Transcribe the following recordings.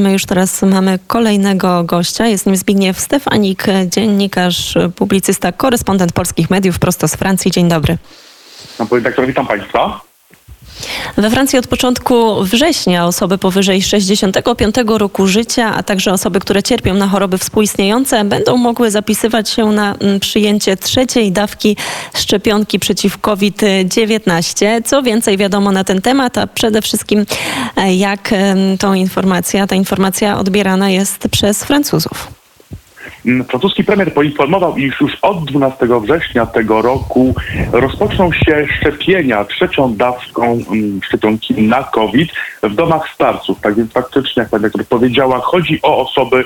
Już teraz mamy kolejnego gościa. Jest nim Zbigniew Stefanik, dziennikarz, publicysta, korespondent polskich mediów prosto z Francji. Dzień dobry. No, redaktor, witam Państwa. We Francji od początku września osoby powyżej 65 roku życia, a także osoby, które cierpią na choroby współistniejące, będą mogły zapisywać się na mm, przyjęcie trzeciej dawki szczepionki przeciw COVID-19. Co więcej wiadomo na ten temat, a przede wszystkim e, jak tą informacja, ta informacja odbierana jest przez Francuzów. Mm, francuski premier poinformował, iż już od 12 września tego roku rozpoczną się szczepienia trzecią dawką mm, szczepionki na COVID w domach starców. Tak więc faktycznie, jak pani powiedziała, chodzi o osoby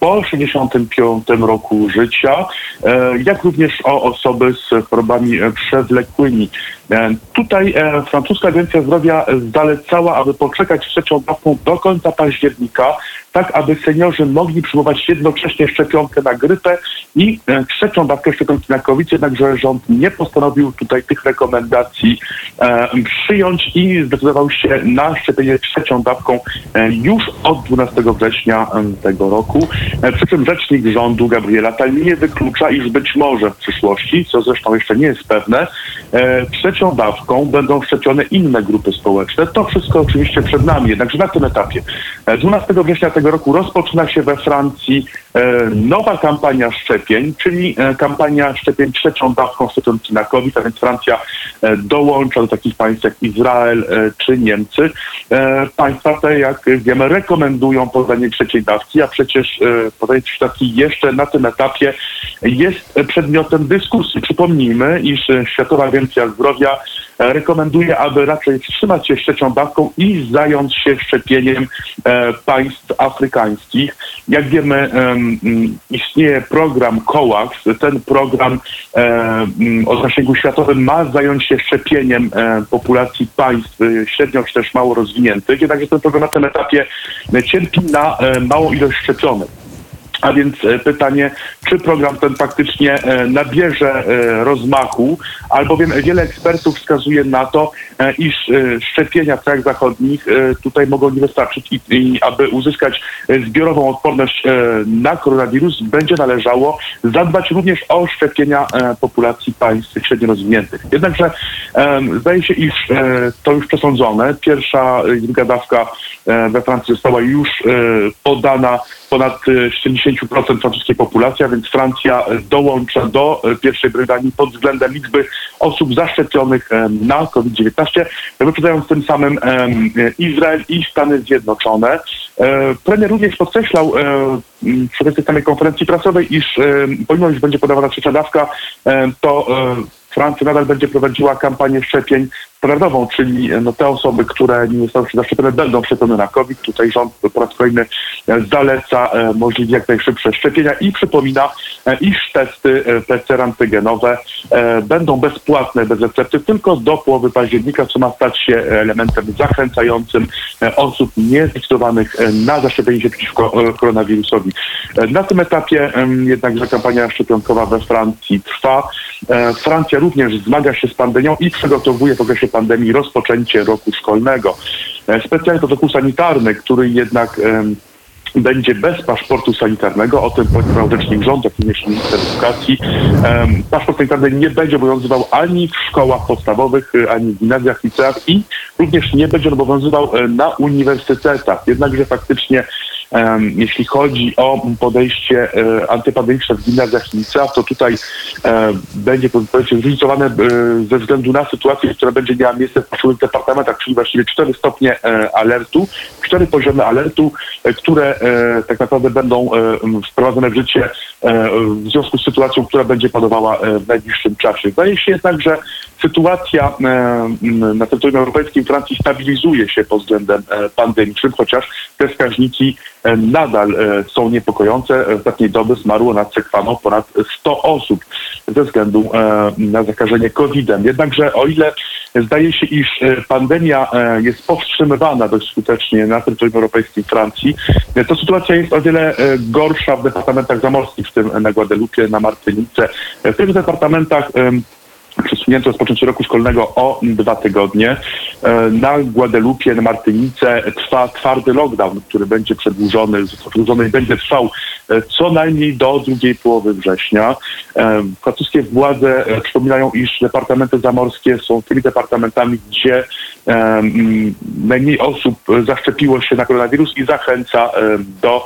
po 65 roku życia, e, jak również o osoby z chorobami przewlekłymi. E, tutaj e, francuska Agencja Zdrowia zalecała, aby poczekać z trzecią dawką do końca października, tak aby seniorzy mogli przyjmować jednocześnie szczepionkę na grypę i e, trzecią dawkę szczepionki na COVID, jednakże rząd nie postanowił tutaj tych rekomendacji przyjąć i zdecydował się na szczepienie trzecią dawką już od 12 września tego roku. Przy czym rzecznik rządu Gabriela Tal nie wyklucza, iż być może w przyszłości, co zresztą jeszcze nie jest pewne, e, trzecią dawką będą szczepione inne grupy społeczne. To wszystko oczywiście przed nami, jednakże na tym etapie. 12 e, września tego roku rozpoczyna się we Francji nowa kampania szczepień, czyli e, kampania szczepień trzecią dawką szczepionki na COVID, a więc Francja dołącza do takich państw jak Izrael czy Niemcy. Państwa te, jak wiemy, rekomendują podanie trzeciej dawki, a przecież podanie trzeciej dawki jeszcze na tym etapie jest przedmiotem dyskusji. Przypomnijmy, iż Światowa Agencja Zdrowia rekomenduje, aby raczej wstrzymać się z trzecią dawką i zająć się szczepieniem państw afrykańskich. Jak wiemy, istnieje program COAX. Ten program o zasięgu światowym ma zająć się szczepieniem populacji państw średnio czy też mało rozwiniętych. Jednakże ten program na tym etapie cierpi na małą ilość szczepionek. A więc e, pytanie, czy program ten faktycznie e, nabierze e, rozmachu, albowiem wiele ekspertów wskazuje na to, iż szczepienia w krajach zachodnich tutaj mogą nie wystarczyć i, i aby uzyskać zbiorową odporność na koronawirus, będzie należało zadbać również o szczepienia populacji państw średnio rozwiniętych. Jednakże zdaje się, iż to już przesądzone. Pierwsza druga dawka we Francji została już podana ponad 70% francuskiej populacji, a więc Francja dołącza do e, pierwszej Brytanii pod względem liczby osób zaszczepionych na COVID-19, wyprzedzając tym samym Izrael i Stany Zjednoczone. E, premier również podkreślał przy tej samej konferencji prasowej, iż pomimo, że będzie podawana trzecia dawka, to Francja nadal będzie prowadziła kampanię szczepień standardową, czyli no, te osoby, które nie zostały zaszczepione, będą szczepione na COVID. Tutaj rząd po raz kolejny e, zaleca e, możliwie jak najszybsze szczepienia i przypomina, e, iż testy PCR antygenowe będą bezpłatne, bez recepty tylko do połowy października, co ma stać się elementem zachęcającym osób niezdecydowanych na zaszczepienie się przeciwko koronawirusowi. Na tym etapie jednakże kampania szczepionkowa we Francji trwa. Francja również zmaga się z pandemią i przygotowuje w okresie pandemii rozpoczęcie roku szkolnego. E, specjalny protokół sanitarny, który jednak będzie bez paszportu sanitarnego, o tym powiedział rzecznik rządu, jak również minister edukacji. Paszport sanitarny nie będzie obowiązywał ani w szkołach podstawowych, e, ani w gimnazjach, liceach i również nie będzie obowiązywał e, na uniwersytetach. Jednakże faktycznie jeśli chodzi o podejście e, antypandemiczne w gimnazjach i liceach, to tutaj e, będzie zróżnicowane e, ze względu na sytuację, która będzie miała miejsce w poszczególnych departamentach, czyli właściwie cztery stopnie alertu, cztery poziomy alertu, które tak naprawdę będą wprowadzone w życie w związku z sytuacją, która będzie panowała w najbliższym czasie. Zdaje się jednak, że sytuacja na terytorium europejskim Francji stabilizuje się pod względem pandemicznym, chociaż te wskaźniki E, nadal e, są niepokojące. W ostatniej doby zmarło na cekwano ponad 100 osób ze względu e, na zakażenie COVID-em. Jednakże o ile zdaje się, iż pandemia jest powstrzymywana dość skutecznie na terytorium europejskim Francji, to sytuacja jest o wiele gorsza w departamentach zamorskich, w tym na Guadalupe, na Martynice. W tych departamentach przesunięto rozpoczęcie roku szkolnego o dwa tygodnie. e, na Guadalupe, na Martynice trwa twardy lockdown, który będzie przedłużony, przedłużony i będzie trwał e, co najmniej do drugiej połowy września. E, Francuskie władze przypominają, iż departamenty zamorskie są tymi departamentami, gdzie najmniej osób zaszczepiło się na koronawirus i zachęca do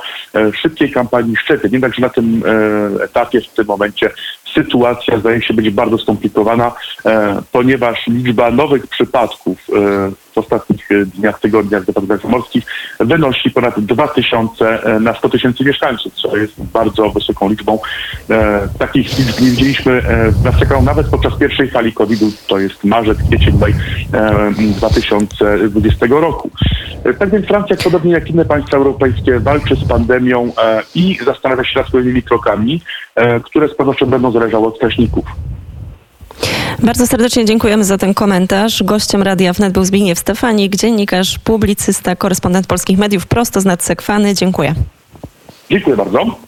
szybkiej kampanii szczepień. Jednakże na tym etapie, w tym momencie sytuacja zdaje się być bardzo skomplikowana, e, ponieważ liczba nowych przypadków e, w ostatnich e, dniach, tygodniach w departamentach morskich wynosi ponad 2000 e, na 100 tysięcy mieszkańców, co jest bardzo wysoką liczbą. E, Takich liczb nie widzieliśmy e, nas czekało nawet podczas pierwszej fali COVID-u, to jest marzec, kwiecień, maj e, 2020 roku. Tak więc Francja, podobnie jak inne państwa europejskie, walczy z pandemią i zastanawia się nad kolejnymi krokami, które z pewnością będą zależały od wskaźników. Bardzo serdecznie dziękujemy za ten komentarz. Gościem Radia Wnet był Zbigniew Stefanik, dziennikarz, publicysta, korespondent polskich mediów prosto z nadsekwany. Dziękuję. Dziękuję bardzo.